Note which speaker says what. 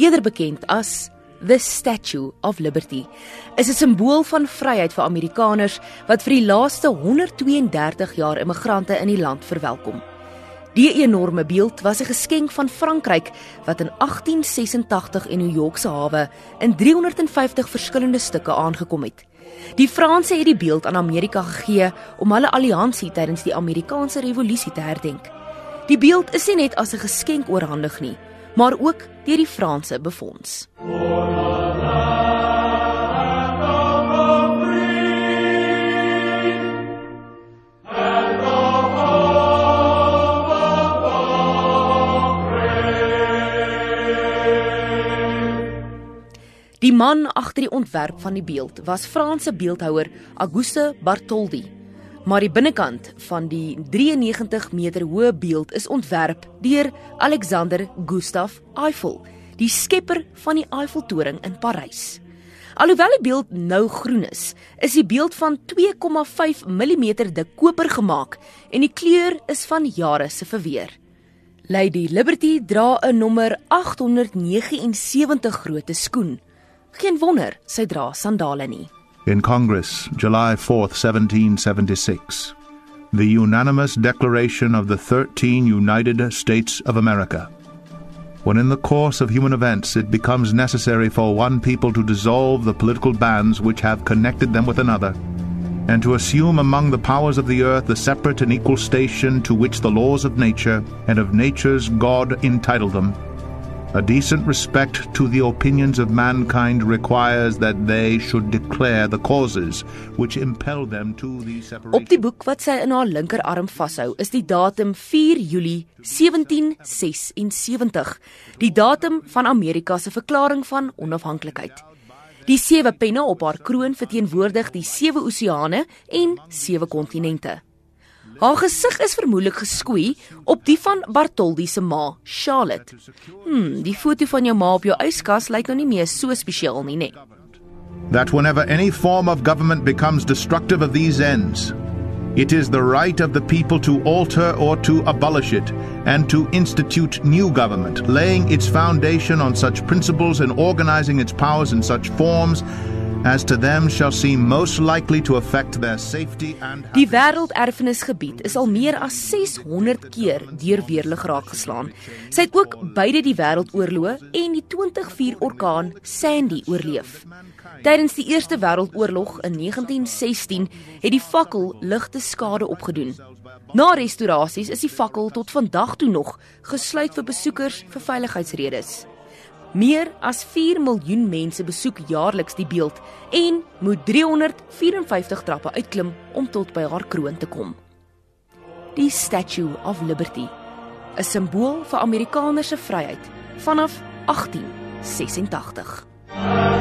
Speaker 1: eerder bekend as The Statue of Liberty is 'n simbool van vryheid vir Amerikaners wat vir die laaste 132 jaar immigrante in die land verwelkom. Die enorme beeld was 'n geskenk van Frankryk wat in 1886 in New York se hawe in 350 verskillende stukke aangekom het. Die Franse het die beeld aan Amerika gegee om hulle alliansie tydens die Amerikaanse revolusie te herdenk. Die beeld is nie net as 'n geskenk oorhandig nie maar ook deur die Franse befonds. Die man agter die ontwerp van die beeld was Franse beeldhouer Auguste Bartholdi Maar die binnekant van die 93 meter hoë beeld is ontwerp deur Alexander Gustav Eiffel, die skepper van die Eiffeltoring in Parys. Alhoewel die beeld nou groen is, is die beeld van 2,5 mm dik koper gemaak en die kleur is van jare se verweer. Lady Liberty dra 'n nommer 879 grootte skoen. Geen wonder sy dra sandale nie. in Congress, July 4, 1776, the unanimous declaration of the 13 United States of America. When in the course of human events it becomes necessary for one people to dissolve the political bands which have connected them with another, and to assume among the powers of the earth the separate and equal station to which the laws of nature and of nature's God entitle them, A decent respect to the opinions of mankind requires that they should declare the causes which impel them to the separation. Op die boek wat sy in haar linkerarm vashou, is die datum 4 Julie 1776, die datum van Amerika se verklaring van onafhanklikheid. Die sewe penne op haar kroon verteenwoordig die sewe oseane en sewe kontinente. Haar gesig is vermoedelik geskoei op die van Bartoldi se ma, Charlotte. Hm, die foto van jou ma op jou yskas lyk nou nie meer so spesiaal nie, nê. That whenever any form of government becomes destructive of these ends, it is the right of the people to alter or to abolish it and to institute new government, laying its foundation on such principles and organizing its powers in such forms as to them shall seem most likely to affect their safety and Die wêrelderfenisgebied is al meer as 600 keer deur weerlig raak geslaan. Sy het ook beide die wêreldoorloë en die 204 orkaan Sandy oorleef. Tydens die Eerste Wêreldoorlog in 1916 het die fakkel ligte skade opgedoen. Na restaurasies is die fakkel tot vandag toe nog gesluit vir besoekers vir veiligheidsredes. Meer as 4 miljoen mense besoek jaarliks die beeld en moet 354 trappe uitklim om tot by haar kroon te kom. Die Statue of Liberty, 'n simbool vir Amerikaner se vryheid vanaf 1886.